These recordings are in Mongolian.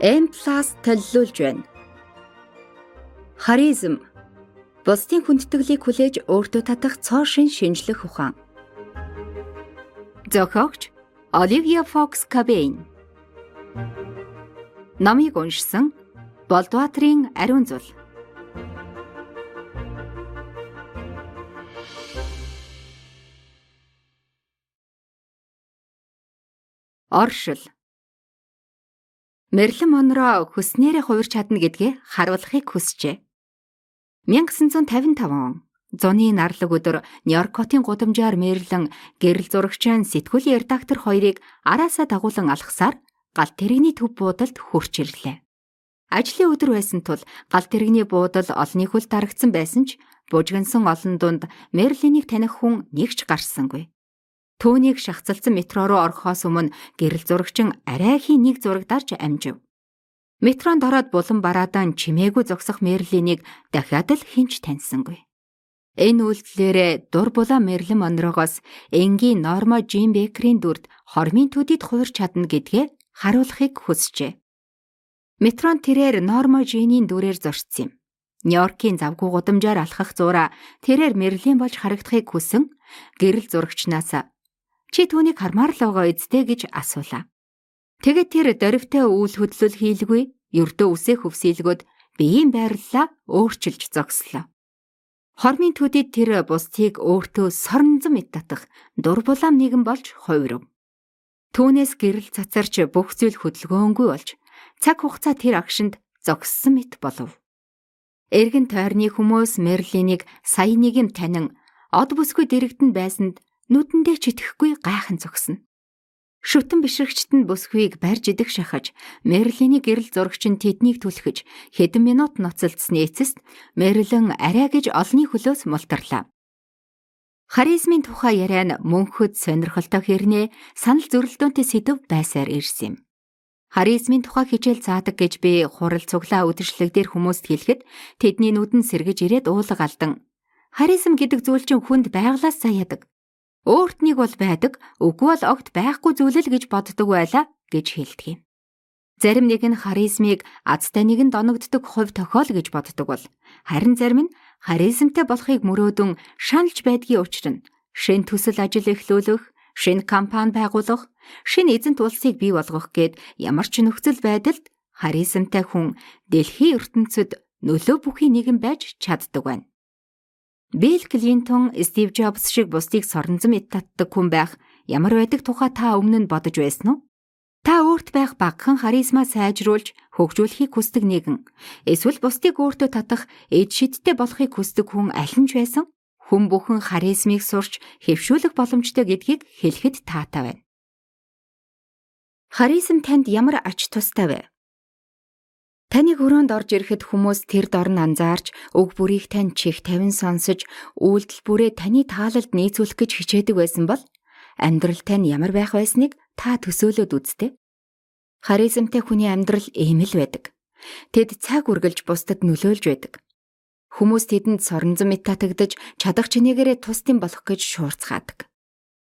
M+ төлөвлөж байна. Харизм бусдын хүндэтгэлийг хүлээж өөртөө татах цоо шин шинжлэх ухаан. Зохиогч Оливия Фокс Кабейн. Намыг уншсан Болдбаатрийн ариун зул. Оршил. Мерлин Монро хүснээрээ хувирч чадна гэдгээ харуулахыг хүсжээ. 1955 он зуны нарлаг өдөр Нью-Йоркотын гудамжаар Мерлин гэрэл зурагчин сэтгүүлийн редактор хоёрыг араасаа дагуулan алхсаар гал тэрэгний төв буудалд хурч ирлээ. Ажлын өдөр байсан тул гал тэрэгний буудал олны хүл дарагдсан байсан ч бужигнсан олон дунд Мерлинийг таних хүн нэг ч гарсангүй. Түүнийг шахацлсан метро руу орохоос өмнө гэрэл зурагчин арайхийн нэг зураг дарж амжив. Метронд ороод булан бараадан чимээгүй зогсох Мерлинийг дахиад л хинч таньсангүй. Энэ үйлдэлээрээ дур булаа Мерлин Монрогоос энгийн Норма Жин Бекерийн дүрд хормын төдийд хувирч чадна гэдгээ харуулахыг хүсжээ. Метрон тэрээр Норма Жинийн дүрээр зорчсон юм. Нью-Йоркийн завгүй гудамжаар алхах зураа тэрээр Мерлин болж харагдахыг хүсэн гэрэл зурагчнаас Чи түүнийг хармаар л байгаа эзтэй гэж асуулаа. Тэгээд тэр дөрвтэй үйл хөдлөл хийлгүй, ердөө үсээ хөвсөөлгөд биеийн байрлалаа өөрчилж зогслоо. Хормын төдийд тэр бусдыг өөртөө соронзон мэд татах дур булаам нэгэн болж хувирв. Түүнээс гэрэл цацарч бүх зүйл хөдөлгөөнгүй болж цаг хугацаа тэр агшинд зогссон мэт болов. Эргэн тойрны хүмүүс Мерлинийг сая нэг юм танин од бүсгүй дэрэгдэн байсанд нүдэндээ ч итгэхгүй гайхан зогсно. Шүтэн бишрэгчт нь бүсгүйг барьж идэх шахаж, Мерлиний гэрэл зурагч нь тэднийг түлхэж хэдэн минут ноцолдсны эцэст Мерлин арай гэж олны хөлөөс мултарлаа. Харизмын тухай яриа нь мөнхөд сонирхолтой хэрнээ санал зөрөлдөөнтэй сэдв байсаар ирсэн юм. Харизмын тухай хичээл заадаг гэж би хурал цуглаа үдшилэг дээр хүмүүст хэлэхэд тэдний нүдэн сэргэж ирээд уулга алдан. Харизм гэдэг зүйл чинь хүнд байглаас заяадаг. Өөрт нэг бол байдаг, үгүй бол огт байхгүй зүйлэл гэж боддог байлаа гэж хэлдэг юм. Зарим нэг нь харизмыг азтай нэгэн доногддог хувь тохиол гэж боддог бол харин зарим нь харизмтай болохыг мөрөөдөн шаналж байдгийн учир нь шин төсөл ажил эхлүүлэх, шин компани байгуулах, шин эзэнт улсыг бий болгох гээд ямар ч нөхцөл байдалд харизмтай хүн дэлхийн ертөнцид нөлөө бүхий нэгэн байж чаддаг байна. Билл Клинтон, Стив Джобс шиг бусдыг соронзон мэд татдаг хүн байх ямар байдаг тухай та өмнө нь бодож байсан уу? Та өөрт байх багахан харизма сайжруулж хөгжүүлэхийг хүсдэг нэгэн эсвэл бусдыг өөртөө татах эд шидтэй болохыг хүсдэг хүн аль нь ч байсан хүн бүхэн харизмыг сурч хэвшүүлэх боломжтой гэдгийг хэлэхэд таатай байна. Харизм танд ямар ач тустай вэ? Таныг өрөөнд орж ирэхэд хүмүүс тэр дор нь анзаарч өг бүрийг тань чих тавин сонсож үйлдэл бүрээ таны таалалд нийцүүлэх гэж хичээдэг байсан бол амьдрал тань ямар байх байсныг та төсөөлөд үзтээ. Харизмтай хүний амьдрал ийм л байдаг. Тэд цаг үргэлж бусдад нөлөөлж байдаг. Хүмүүс тэдэнд соронзон мэт татагдж чадах чинээгээрээ тусдим болох гэж шуурцгаадаг.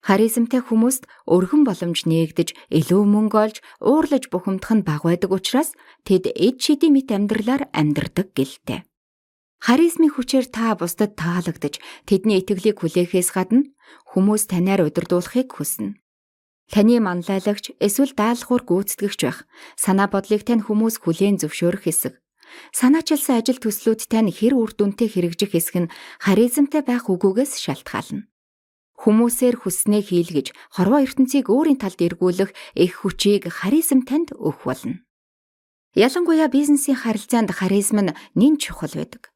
Харизмтай хүмүүст өргөн боломж нээгдэж илүү мөнгө олж уурлаж бухимдах нь баг байдаг учраас тэд эд шидийн мэт амьдралаар амьдардаг гэлтэй. Харизмын хүчээр та бусдад таалагдж тэдний итгэлийг хүлээхээс гадна хүмүүс танаар удирдуулахыг хүснэ. Таны манлайлагч эсвэл даалгавар гүйцэтгэгч байх, санаа бодлыг тань хүмүүс хүлээн зөвшөөрөх хэсэг. Санаачилсан ажил төслүүд тань хэр үр дүнтэй хэрэгжих хэсэг нь харизмтай байх үгүйгээс шалтгаална хүмүүсээр хүснээ хийлгэж хорвоо ертөнцийг өөрийн талд эргүүлэх их хүчийг харизм танд өгөх болно. Ялангуяа бизнесийн харилцаанд харизм нь нэн чухал байдаг.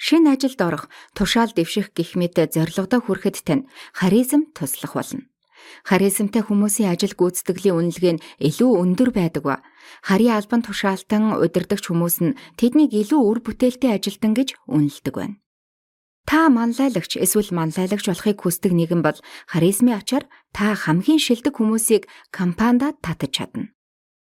Шинэ ажилд орох, тушаал дэвших гих мэт зорилгодоо хүрэхэд тань харизм туслах болно. Харизмтай хүмүүсийн ажил гүйцэтгэлийн үнэлгээ нь илүү өндөр байдаг ба харийн албан тушаалтан удирдахч хүмүүс нь тэднийг илүү үр бүтээлтэй ажилтан гэж үнэлдэг байна. Та манлайлагч эсвэл манлайлагч болохыг хүсдэг нэгэн бол харизмын ачаар та хамгийн шилдэг хүмүүсийг компанидад татаж чадна.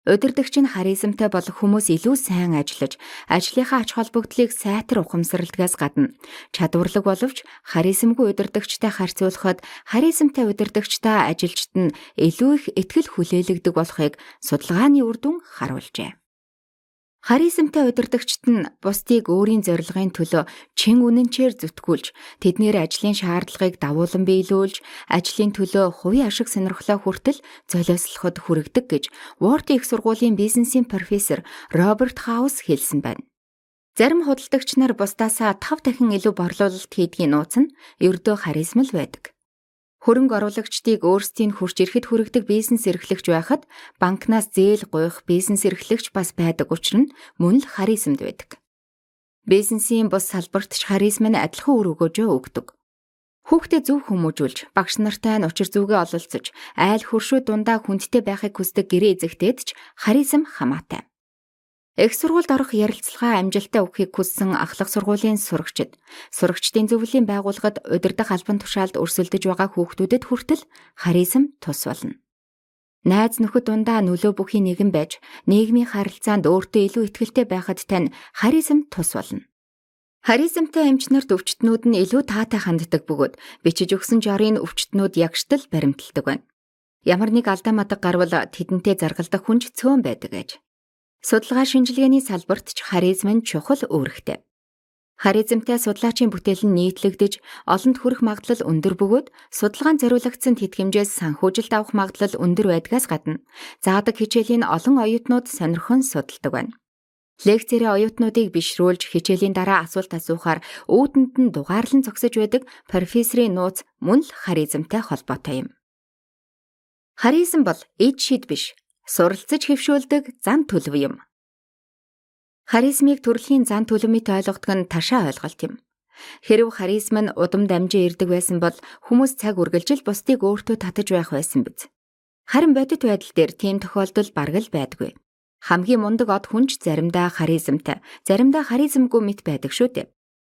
Удирдагч нь харизмтай болох хүмүүс илүү сайн ажиллаж, ажлынхаа ач холбогдлыг сайтар ухамсарладгаас гадна чадварлаг боловч харизмгүй удирдагчтай харьцуулахад харизмтай удирдагчтай ажилчид нь илүү их ихтгэл хүлээлгдэг болохыг судалгааны үр дүн харуулжээ. Харизмтай удирдагчид нь бусдыг өөрийн зорилгын төлөө чин үнэнчээр зүтгүүлж, тэднэр ажлын шаардлагыг давуулан биелүүлж, ажлын төлөө хувийн ашиг сонирхлоо хүртэл золиослоход хүргэдэг гэж Уорт их сургуулийн бизнесийн профессор Роберт Хаус хэлсэн байна. Зарим худалдагч нар бусдаасаа 5 дахин илүү борлуулалт хийдгийн нууц нь ердөө харизм л байдаг. Хөрөнгө оруулагчдыг өөрсдийн хурж ирэхэд хүргэдэг бизнес эрхлэгч байхад банкнаас зээл гуйх бизнес эрхлэгч бас байдаг нь мөн л харизмд байдаг. Бизнесийн бус салбарт ч харизм нь адилхан үр өгөөжөө өгдөг. Хүүхдээ зөв хүмүүжүүлж, багш нартай нь учир зүгээ ололцож, айл хөршөө дундаа хүндтэй байхыг хүсдэг гэрээ эзэгтэйд ч харизм хамаатай. Их сургуульд орох ярилцлагаа амжилттай өгөхийг хүссэн ахлах сургуулийн сурагчид, сурагчдын зөвлөлийн байгууллагад удирдах албан тушаалд өрсөлдөж байгаа хүүхдүүдэд хүртэл харизм тус болно. Найз нөхөд дундаа нөлөө бүхий нэгэн байж, нийгмийн харилцаанд өөртөө илүү ихтэй байхад тань харизм тус болно. Харизмтай эмчнэрт өвчтнүүд нь илүү таатай ханддаг бөгөөд бичиж өгсөн жорын өвчтнүүд ягштал баримталдаг байна. Ямар нэг алдаа мадаг гарвал тэдэнтэй заргалдах хүнч цөөн байдаг аж. Судалгаа шинжилгээний салбарт ч харизм нь чухал үүрэгтэй. Харизмтай судлаачийн бүтээл нь нийтлэгдэж, олонд хүрэх магадлал өндөр бөгөөд судалгаанд зориулагдсан тэтгэмжээс санхүүжилт авах магадлал өндөр байдгаас гадна заадаг хичээлийн олон оюутнууд сонирхон судалдаг байна. Лекцээрээ оюутнуудыг бишрүүлж хичээлийн дараа асуулт асуухаар үүдэнд нь дугаарлан зогсож байдаг профессорын нууц мөн л харизмтай холбоотой юм. Харизм бол эд шид биш, суралцж хэвшүүлдэг зан төлөв юм. Харизмыг төрөлхийн зан төлөв мэт ойлгодог нь ташаа ойлголт юм. Хэрв харизм нь удам дамжин ирдэг байсан бол хүмүүс цаг үргэлжил бусдыг өөртөө татаж байх байсан биз. Харин бодит байдал дээр тийм тохиолдол бараг л байдгүй. Хамгийн мундаг од хүнч заримдаа харизмтай, заримдаа харизмгүй мэт байдаг шүү дээ.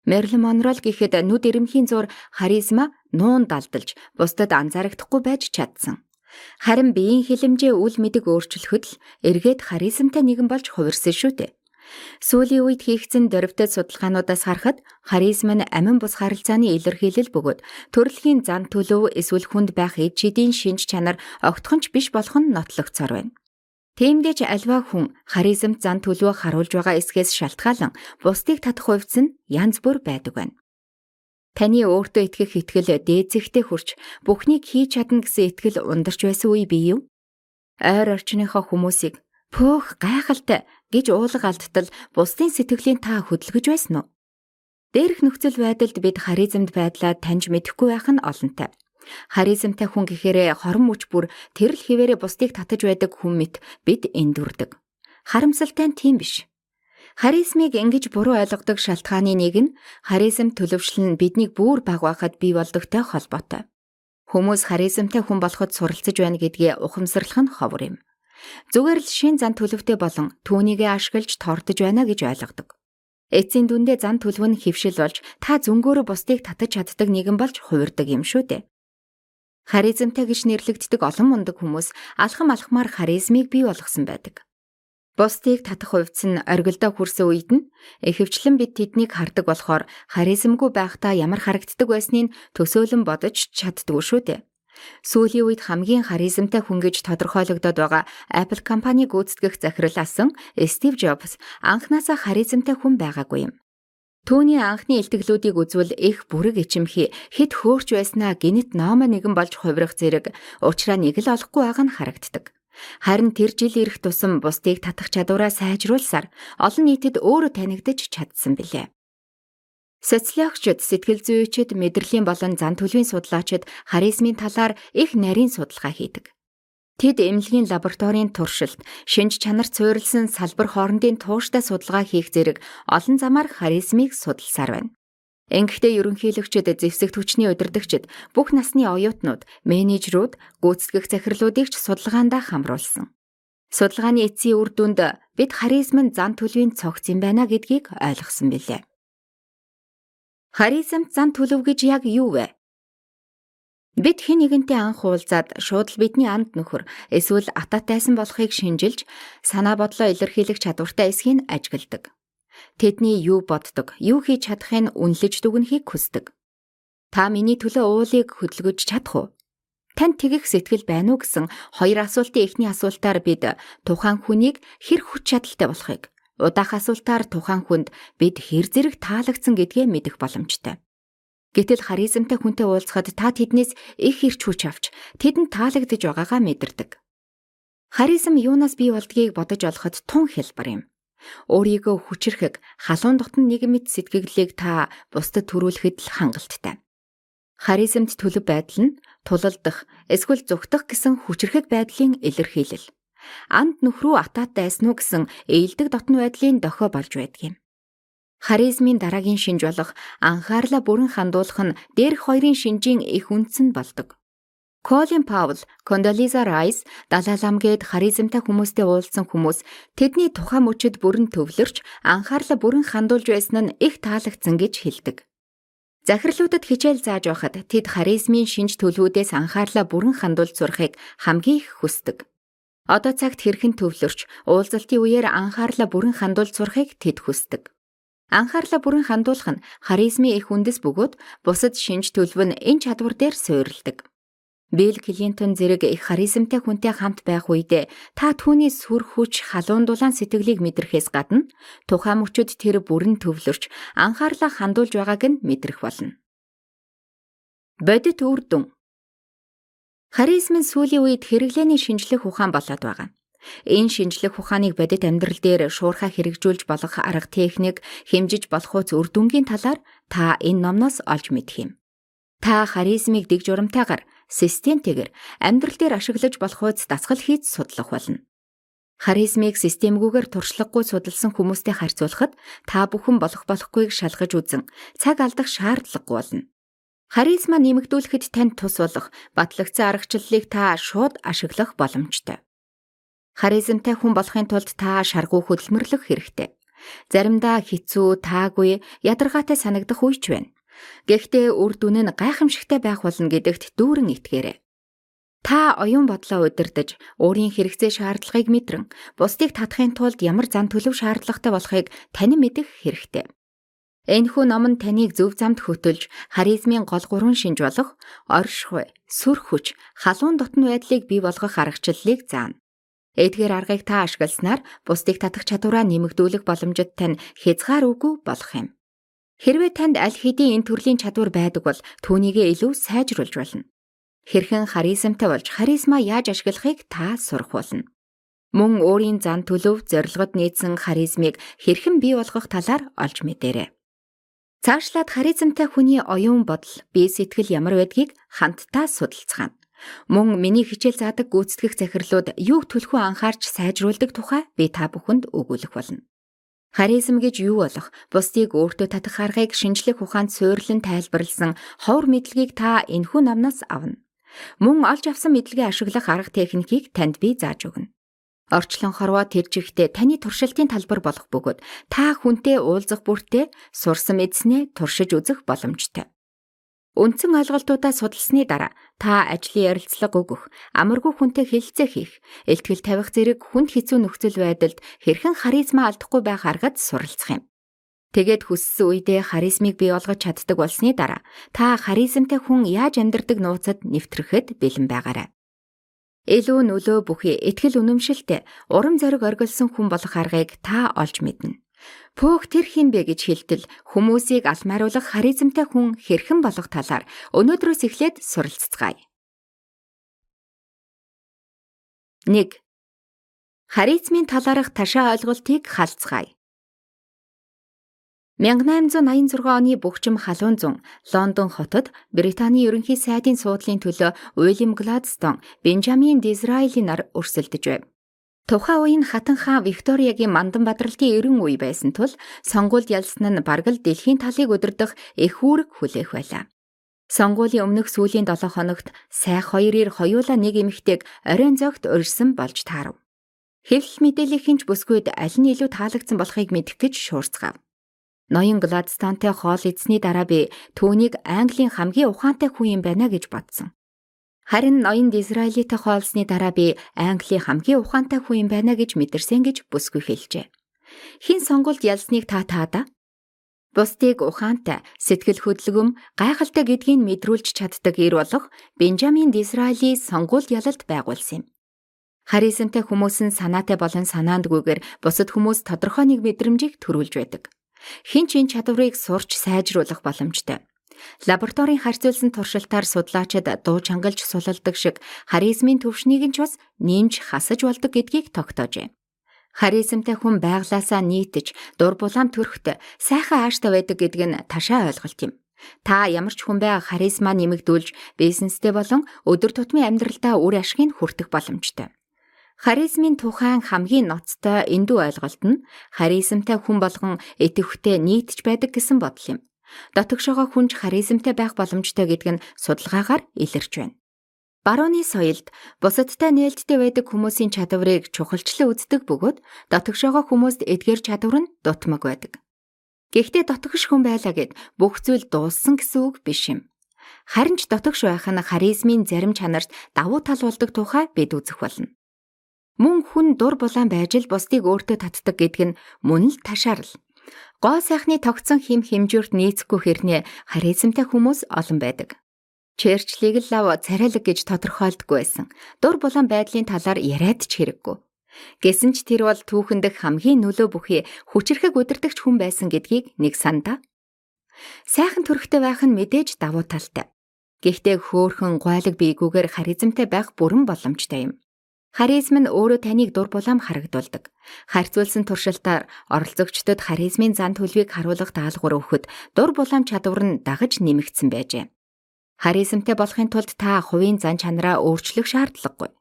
Мерлин Монрол гэхэд нүд ирэмхийн зур харизма нуун далдалж бусдад анзаарагдахгүй байж чадсан. Харин биеийн хилэмжээ үл мэдэг өөрчлөхөд л эргээд харизмтай нэгэн болж хувирсан шүү дээ. Сүүлийн үед хийгдсэн дөрвтэй судалгаануудаас харахад харизм нь амин бус харилцааны илэрхийлэл бөгөөд төрөлхийн зан төлөв эсвэл хүнд байх эд шидийн шинж чанар огтхонч биш болох нь нотлогцоор байна. Тиймдээ ч альва хүн харизмт зан төлөвөө харуулж байгаа эсхээс шалтгаалan бусдыг татах хувьц нь янз бүр байдаг байна. Таны өөртөө итгэх итгэл дээцэгтэй хүрч бүхнийг хийж чадна гэсэн итгэл ундарч байсан үе бий юу? Ойр орчныхоо хүмүүсийг пөөх гайхалтай гэж уулга алдтал бусдын сэтгэлийн та хөдөлгөж байсан уу? Дээрх нөхцөл байдалд бид харизмд байдлаа таньж мэдэхгүй байх нь олонтой. Харизмтай хүн гэхээрээ хорон мөч бүр тэрл хിവэрэ бусдыг татаж байдаг хүн мэт бид эндүрдэг. Харамсалтай нь тийм биш. Харизмыг ингэж буруу ойлгодог шалтгааны нэг нь харизм төлөвшил нь биднийг бүр баг байхад бий болдогтой холбоотой. Хүмүүс харизмтай хүн болоход суралцж байна гэдгээ ухамсарлах нь ховор юм. Зүгээр л шин зан төлөвтэй болон түүнийгээ ашиглаж тордож байна гэж ойлгодог. Эцсийн дүндээ зан төлөв нь хөвшил болж та зөнгөөрөө бусдыг татаж чаддаг нэгэн болж хувирдаг юм шүү дээ. Харизмтай гэж нэрлэгддэг олон мундаг хүмүүс алхам алхмаар харизмыг бий болгосон байдаг. Бусдыг татах хувьц нь оргилдоо хүрсэн үед нь ихэвчлэн бид тэднийг хардаг болохоор харизмгүй байхдаа ямар харагддаг байсныг төсөөлөн бодож чаддгүй шүү дээ. Сүүлийн үед хамгийн харизмтай хүн гэж тодорхойлогдоод байгаа Apple компани гүйцэтгэх захирал асан Стив Джобс анхнаасаа харизмтай хүн байгаагүй юм. Төвний анхны илтгэлүүдийг үзвэл их бүрэг ичимхий хэд хөөрч байснаа гинт номо нэгэн болж хувирах зэрэг уучраа нэг л олохгүй байгаа нь харагддаг. Харин тэр жил ирэх тусам бусдыг татах чадвараа сайжруулсаар олон нийтэд өөрөө танигдаж чадсан билээ. Социологчид, сэтгэл зүйчид, мэдрэлийн болон зан төлөвийн судлаачид харизмын талаар их нарийн судалгаа хийдэг. Тэд эмнэлгийн лабораторийн туршилт, шинж чанар цуурилсан салбар хоорондын тууштай судалгаа хийх зэрэг олон замаар харизмыг судалсаар байна. Ингэхдээ ерөнхийлөгчд, зэвсэгт хүчний удирдагчид, бүх насны оюутнууд, менежерүүд, гүйцэтгэх захирлуудыг ч судалгаандаа хамруулсан. Судалгааны эцсийн үр дүнд бид харизм нь зан төлөвийн цогц юм байна гэдгийг ойлгосон билээ. Харизмт зан төлөв гэж яг юу вэ? Бид хэн нэгэнтэй анх уулзаад шууд л бидний анд нөхөр эсвэл атаатайсан болохыг шинжилж санаа бодлоо илэрхийлэх чадвартай эсхийг ажигладаг. Тэдний юу боддог, юу хийж чадахыг үнэлж дүгнэхийг хүсдэг. Та миний төлөө уулыг хөдөлгөж чадах уу? Танд тэгэх сэтгэл байна уу гэсэн хоёр асуултын эхний асуултаар бид тухайн хүнийг хэр хүч чадалтай болохыг, Удаах асуултаар тухайн хүнд бид хэр зэрэг таалагдсан гэдгээ мэдэх боломжтой. Гэтэл харизмтай хүнтэй уулзахад та тэднээс их ирч хүч авч тэдэнд таалагдж байгаагаа мэдэрдэг. Харизм юунаас бий болдгийг бодож олоход тун хэлбэр юм. Өөрийгөө хүчрэхэг халуун дотн нэг мэд сэтгэгдлийг та бусдад төрүүлэхэд л хангалттай. Харизмд төлөв байдал нь тулалдах, эсвэл зүгтах гэсэн хүчрэхэг байдлын илэрхийлэл. Анд нөхрөө атаат дайснуу гэсэн ээлдэг дотн байдлын дохио болж байдаг юм. Харизмын дараагийн шинж болох анхаарлаа бүрэн хандуулах нь дээрх хоёрын шинжийн их үндс нь болдог. Колин Паул, Кондолиза Райс, Далалам гээд харизмтай хүмүүстэй уулзсан хүмүүс тэдний тухайн мөчөд бүрэн төвлөрч анхаарлаа бүрэн хандуулж байсан нь их таалагдсан гэж хэлдэг. Захирлуудад хичээл зааж байхад тэд харизмын шинж төлөвүүдээс анхаарлаа бүрэн хандуулж сурахыг хамгийн их хүсдэг. Одоо цагт хэрхэн төвлөрч уулзалтын үеэр анхаарлаа бүрэн хандуулж сурахыг тэд хүсдэг. Анхаарлаа бүрэн хандуулах нь харизмын их үндэс бөгөөд бусад шинж төлөв нь энэ чадвар дээр суурилдаг. Билл Клинтон зэрэг их харизмтай хүнтэй хамт байх үедээ та түүний сүр хүч халуун дулаан сэтгэлийг мэдрэхээс гадна тухайн мөчөд тэр бүрэн төвлөрч анхаарлаа хандуулж байгааг нь мэдрэх болно. Бодит үр дүн Харизмын сүүлийн үед хэрэглээний шинжлэх ухаан болоод байгаа. Энэ шинжлэх ухааныг бодит амьдрал дээр шуурхаа хэрэгжүүлж болох арга техник, хэмжиж болох үз үр дүнгийн талаар та энэ номноос олж мэдэх юм. Та харизмыг дэг журамтайгаар системтэйгэр амьдрал дээр ашиглаж болох үз дасгал хийж судлах болно. Харизмыг системгүйгээр туршлагагүй судалсан хүмүүстэй харьцуулахад та бүхэн болох болохгүйг шалгаж үзэн цаг алдах шаардлагагүй болно. Харизма нэмэгдүүлэхэд танд тус болох батлагдсан аргачлалыг та шууд ашиглах боломжтой. Харизмтай хүн болохын тулд та шаргуу хөдөлмөрлөх хэрэгтэй. Заримдаа хэцүү, таагүй, ядаргаатай санагдах үеч байна. Гэхдээ үр дүн нь гайхамшигтай байх болно гэдэгт дүүрэн итгээрэй. Та оюун бодлоо удирдах, өөрийн хэрэгцээ шаардлагыг мэдрэн, бусдыг татахын тулд ямар зан төлөв шаардлагатай болохыг тань мэдэх хэрэгтэй. Энэхүү ном нь таныг зөв замд хөтөлж, харизмын гол гурван шинж болох оршихуй, сүр хүч, халуун дотн байдлыг бий болгох аргачлалыг заана. Эдгээр аргыг та ашигласнаар бусдыг татах чадвараа нэмэгдүүлэх боломжит тань хязгааргүй болох юм. Хэрвээ танд аль хэдийн энэ төрлийн чадвар байдаг бол түүнийгээ илүү сайжруулж болно. Хэрхэн харизмтай болж харизма яаж ашиглахыг та сурах болно. Мөн өөрийн зан төлөв зорилгод нийцсэн харизмыг хэрхэн бий болгох талаар олж мэдээрэй. Цаашлаад харизмтай хүний оюун бодол, бие сэтгэл ямар байдгийг хамтдаа судалцгаана. Мөн миний хичээл заадаг гүйцэтгэх захирлууд юуг төлхөө анхаарч сайжруулдаг тухай би та бүхэнд өгүүлэх болно. Харизм гэж юу болох? Бусдыг өөртөө татах аргыг шинжлэх ухаанд суйрлан тайлбарлсан ховор мэдлэгийг та энэхүү намнаас авна. Мөн олж авсан мэдлэгээ ашиглах арга техникийг танд би зааж өгнө. Орчлон хорвоо тэр жигтэй таны туршилтын талбар болох бөгөөд та хүнтэй уулзах бүртээ сурсан мэдснээ туршиж үзэх боломжтой. Үндсэн ойлголтуудаа судалсны дараа та ажлын ярилцлага өгөх, амаргүй хүнтэй хэлэлцээ хийх, элтгэл тавих зэрэг хүнд хэцүү нөхцөл байдалд хэрхэн харизма алдахгүй байх аргад суралцах юм. Тэгээд хүссэн үедээ харизмыг бий болгож чаддаг болсны дараа та харизмтай хүн яаж амьдрдаг нууцад нэвтрэхэд бэлэн байгаарай. Илүү нөлөө бүхий итгэл үнэмшилтэй урам зориг оргилсон хүн болох аргыг та олж мэднэ. Пөөх тэр хинбэ гэж хэлтэл хүмүүсийг алмааруулах харизмтай хүн хэрхэн болох талаар өнөөдрөөс эхлээд суралцгаая. 1. Харизмын талаарх ташаа ойлголтыг халцгаая. 1886 оны бөхчим халуун зун Лондон хотод Британий ерөнхий сайдын суудлын төлөө Уильям Гладстон Бенжамин Дизраилийн нар өрсөлдөж байв. Тухайн үеийн хатан хаан Викториягийн мандан бадралтын эрен үе байсан тул сонгуульд ялсан нь бараг л дэлхийн талыг удирдах их үүрэг хүлээх байлаа. Сонгуулийн өмнөх сүүлийн 7 хоногт сайх хоёрыг хоёулаа нэг эмэгтэйг оройн зогт урьсан болж таарав. Хэвлэл мэдээллийн ч бүсгүйд аль нь илүү таалагдсан болохыг мэдэх гэж шуурцгаав. Ноён Гладстонтой хоол идсний дараа би түүнийг Английн хамгийн ухаантай хүн юм байна гэж бодсон. Харин ноёнд Израилитай хоолсны дараа би Английн хамгийн ухаантай хүн юм байна гэж мэдэрсэн гэж бүсгүй хэлжээ. Хин сонгуульд ялсныг та таада? Бусдыг ухаантай, сэтгэл хөдлөмж, гайхалтай гэдгийг мэдрүүлж чаддаг ир болох Бенжамин Дизраили сонгуульд ялалт байгуулсан юм. Харизмтай хүмүүс нь санаатай болон санаандгүйгээр бусад хүмүүс тодорхой нэг мэдрэмжийг төрүүлж байдаг. Хин ч энэ чадварыг сурч сайжруулах боломжтой. Лабораторийн харьцуулсан туршилтаар судлаачид дуу чангалж сулалдаг шиг харизмын төвшнийг нь ч бас нэмж хасаж болдог гэдгийг тогтоожээ. Харизмтай хүн байглаасаа нийтж дур булаам төрөхт сайхан ааштай байдаг гэдг нь ташаа ойлголт юм. Та ямар ч хүн бай харизма нэмэгдүүлж бизнестэй болон өдөр тутмын амьдралдаа үр ашгийг хүртэх боломжтой. Харизмын тухайн хамгийн ноцтой эндүү ойлголт нь харизмтай хүн болгон идэвхтэй нийтж байдаг гэсэн бодол юм. Дотогшоогоо хүнж харизмтай байх боломжтой гэдг нь судалгаагаар илэрч байна. Барууны соёлд бусадтай нээлттэй байдаг хүмүүсийн чадварыг чухалчлан үздэг бөгөөд дотогшоогоо хүмүүст эдгээр чадвар нь дутмаг байдаг. Гэхдээ дотогш хүн байлаа гэд бүх зүйл дууссан гэсэн үг биш юм. Харин ч дотогш байх нь харизмын зарим чанарт давуу тал болдог тухай бид үзэх болно. Мөн хүн дур булаан байж л бусдыг өөртөө татдаг гэдг нь мөн л ташаарл. Гоо сайхны тогтсон хим хэмжүүрт нийцэхгүй хэрнээ харизмтай хүмүүс олон байдаг. Черчлийг л лав царайлаг гэж тодорхойлдгүй байсан. Дур булан байдлын талаар яриад ч хэрэггүй. Гэсэн ч тэр бол түүхэндх хамгийн нөлөө бүхий хүчрэхэг удирдахч хүн байсан гэдгийг нэг сандаа. Сайхан төрхтэй байх нь мэдээж давуу талтай. Гэхдээ хөөхөн гойлог биегүүгээр харизмтай байх бүрэн боломжтой юм. Харизм нь өөрөө таныг дур булаам харагдуулдаг. Харьцуулсан туршилтаар оролцогчдод харизмын зан төлөвийг харуулах даалгавар өгөхөд дур булаам чадвар нь дагаж нэмэгдсэн байжээ. Харизмтай болохын тулд та хувийн зан чанараа өөрчлөх шаардлагагүй.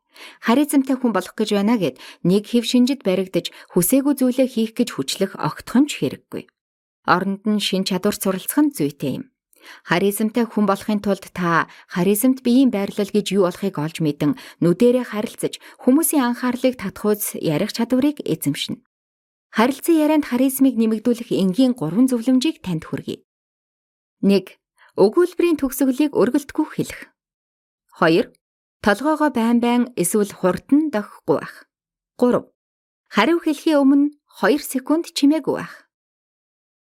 Харизмтай хүн болох гэж байна гэд нэг хэв шинжид баригдаж хүсээгүй зүйлээ хийх гэж хүчлэх огтхон ч хэрэггүй. Оронд нь шин чадвар суралцах нь зүйтэй юм. Харизмтай хүн болохын тулд та харизмт биеийн байрлал гэж юу болохыг олж мэдэн нүдэрээ харилцаж хүмүүсийн анхаарлыг татхууз ярих чадварыг эзэмшнэ. Харилцан ярианд харизмыг нэмэгдүүлэх энгийн гурван зөвлөмжийг танд хүргэе. 1 өгүүлбэрийн төгсгөлийг өргөлтгөх хэлэх. 2. Толгоогоо байн байн эсвэл хурдан дохихгүй байх. 3. Хариу хэлэхийн өмнө 2 секунд чимээгүй байх.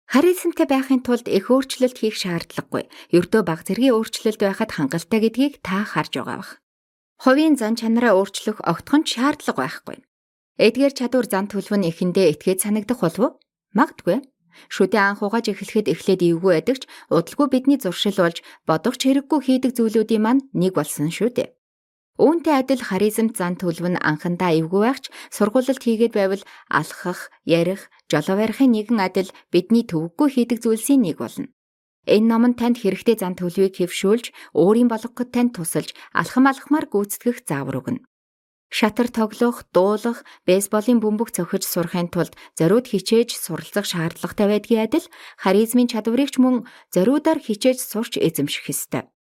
Харизмтай байхын тулд их өөрчлөлт хийх шаардлагагүй. Ердөө баг зэргийн өөрчлөлт байхад хангалттай гэдгийг та харж байгаа бах. Хувийн зан чанараа өөрчлөх огтхон шаардлага байхгүй. Эдгээр чадвар зан төлөв нь эхэндээ этгээд санагдах болов уу? Магадгүй. Шүдээ анх угааж эхлэхэд эхлээд эвгүй байдаг ч удалгүй бидний зуршил болж бодогч хэрэггүй хийдэг зүйлүүдийн маань нэг болсон шүү дээ. Үүнтэй адил харизм зан төлөв нь анхандаа эвгүй байгч сургуульд хийгээд байвал алхах, ярих, жолоо барихын нэгэн адил бидний төвөггүй хийдэг зүйлсийн нэг болно. Энэ ном нь танд хэрэгтэй зан төлөвийг хэвшүүлж, өөрийн болгоход танд тусалж, алхам алхмаар гүйцэтгэх заавар өгнө шатар тоглох, дуулах, бейсболын бөмбөг цохиж сурахын тулд зориуд хичээж суралцах шаардлагатай байдгийн адил харизмын чадварыг ч мөн зориудаар хичээж сурч эзэмших ёстой.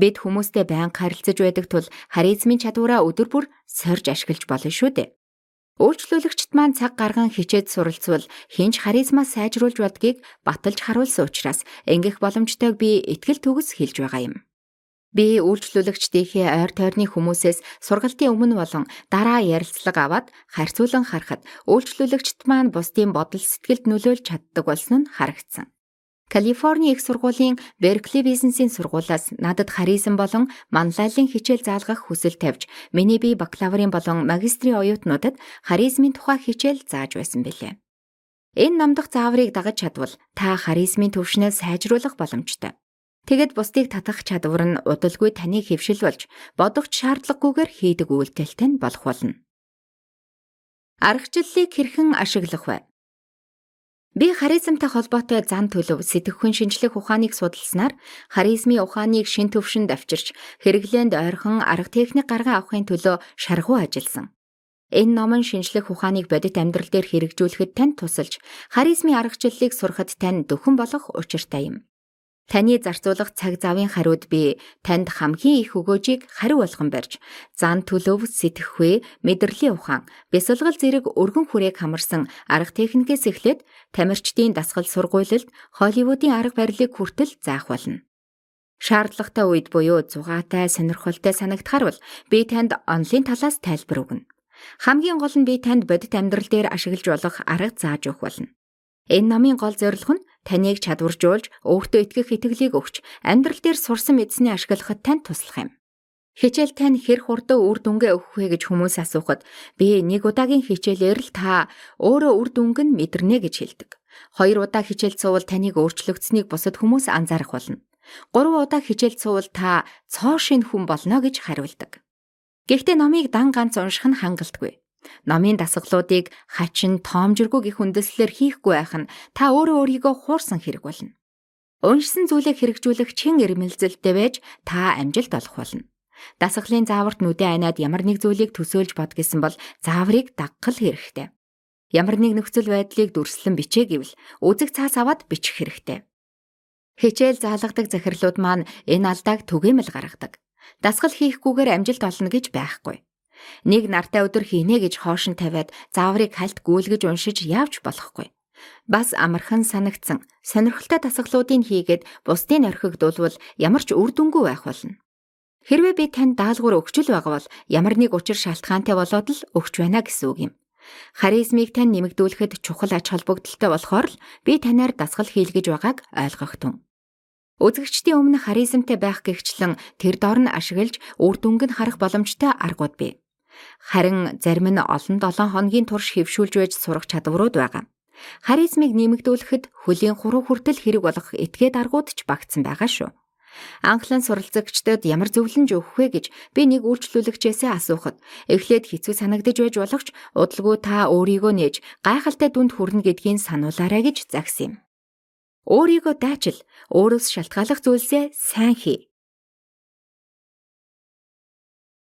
Бид хүмүүстэй байнга харилцаж байдаг тул харизмын чадвараа өдөр бүр сорж ашиглаж болно шүү дээ. Үйлчлүүлэгчд маань цаг гарган хичээд суралцвал хинч харизмаа сайжруулж бодгийг баталж харуулсан учраас ингэх боломжтойг би итгэл төгс хэлж байгаа юм. Би үйлчлүүлэгчдийнхээ ойр тойрны хүмүүсээс сургалтын өмнө болон дараа ярилцлага аваад харьцуулан харахад үйлчлүүлэгчд маань бусдын бодол сэтгэлд нөлөөлж чаддаг болсон нь харагдсан. Калифорни их сургуулийн Беркли бизнесийн сургуулиас надад харизм болон манлайлалын хичээл заалгах хүсэл тавьж миний бие бакалаврын болон магистрийн оюутнуудад харизмын тухай хичээл зааж байсан билээ. Энэ номдох зааврыг дагаж чадвал та харизмын төвшнөө сайжруулах боломжтой. Тэгэд бусдыг татах чадвар нь удалгүй таныг хэвшил болж бодогч шаардлагагүйгээр хийдэг үйлдэлтэй нь болох болно. Аргачлалыг хэрхэн ашиглах вэ? Би харизмтай холбоотой зан төлөв сэтгэхүйн шинжлэх ухааныг судалснаар харизмын ухааныг шин төвшөнд авчирч хэрэглээнд ойрхон арга техник гарган авахын төлөө шаргуу ажилласан. Энэ ном нь шинжлэх ухааныг бодит амьдрал дээр хэрэгжүүлэхэд танд тусалж харизмын аргачлалыг сурахад тань дөхөн болох учиртай юм. Таны зарцуулах цаг завын хариуд би танд хамгийн их өгөөжийг хариу болгон барьж, зан төлөв, сэтгэхүй, мэдрэлийн ухаан, бясалгал зэрэг өргөн хүрээг хамарсан арга техникээс эхлээд тамирчдын дасгал сургуйлалд Холливуудын арга барилыг хүртэл заах болно. Шаардлагатай үед буюу зугаатай, сонирхолтой санагдахаар бол би танд онлын талаас тайлбар өгнө. Хамгийн гол нь би танд бодит амьдрал дээр ашиглаж болох арга зааж өгөх болно. Энэ номын гол зорилго нь таныг чадваржуулж, өөртөө итгэх итгэлийг өгч, амьдрал дээр сурсан мэдсэний ашиглахад танд туслах юм. Хичээл тань хэр хурдан үр дүнгээ өгөх вэ гэж хүмүүс асуухад би нэг удаагийн хичээлээр л та өөрөө үр дүнг нь мэдэрнэ гэж хэлдэг. Хоёр удаа хичээл цувал таныг өөрчлөгдсөнийг бусад хүмүүс анзаарах болно. Гурван удаа хичээл цувал та цоо шин хүн болно гэж хариулдаг. Гэхдээ номыг дан ганц унших нь хангалтгүй. Номын дасгалуудыг хачин тоомжиргүй гих үндэслэлээр хийхгүй байх нь та өөрөө өөрийгөө хуурсан хэрэг болно. Уншсан зүйлийг хэрэгжүүлэх чин эрмэлзэлтэй байж та амжилт олох болно. Дасгалын зааварт нүдэ айнаад ямар нэг зүйлийг төсөөлж бод гэсэн бол зааврыг даггал хэрэгтэй. Ямар нэг нөхцөл байдлыг дүрслэн бичээ гэвэл үзэг цаас аваад бичих хэрэгтэй. Хичээл заалгадаг захирлууд маань энэ алдааг түгээмэл гаргадаг. Дасгал хийхгүйгээр амжилт олно гэж байхгүй. Нэг нартай өдөр хийнэ гэж хоошин тавиад зааврыг хальт гүйлгэж уншиж явж болохгүй. Бас амархан санагдсан сонирхолтой дасгалуудыг хийгээд бусдын орхигдуулвал ямар ч үр дүнгүй байх болно. Хэрвээ би танд даалгавар өгчл байгаа бол ямар нэг учир шалтгаантай болоод л өгч байна гэсэн үг юм. Харизмыг тань нэмэгдүүлэхэд чухал ач холбогдолтой болохоор л би танаар дасгал хийлгэж байгааг ойлгох тун. Үзэгчдийн өмнө харизмтай байх гихчлэн тэр дор нь ашиглаж үр дүнг нь харах боломжтой аргууд бий. Харин зарим нь олон 7 хоногийн турш хөвшүүлж байж сурах чадварууд байгаа. Харизмыг нэмэгдүүлэхэд хөлийн хуруу хүртэл хэрэг болох этгээд аргууд ч багтсан байгаа шүү. Анхлан суралцагчдад ямар зөвлөмж өгөх вэ гэж би нэг үйлчлүүлэгчээсээ асуухад эхлээд хэцүү санагдаж байж болох ч удалгүй та өөрийгөө нээж гайхалтай дүнд хүрнэ гэдгийг сануулаарай гэж загс юм. Өөрийгөө дайчил, өөрөөс шалтгааллах зүйлсээ сайн хий.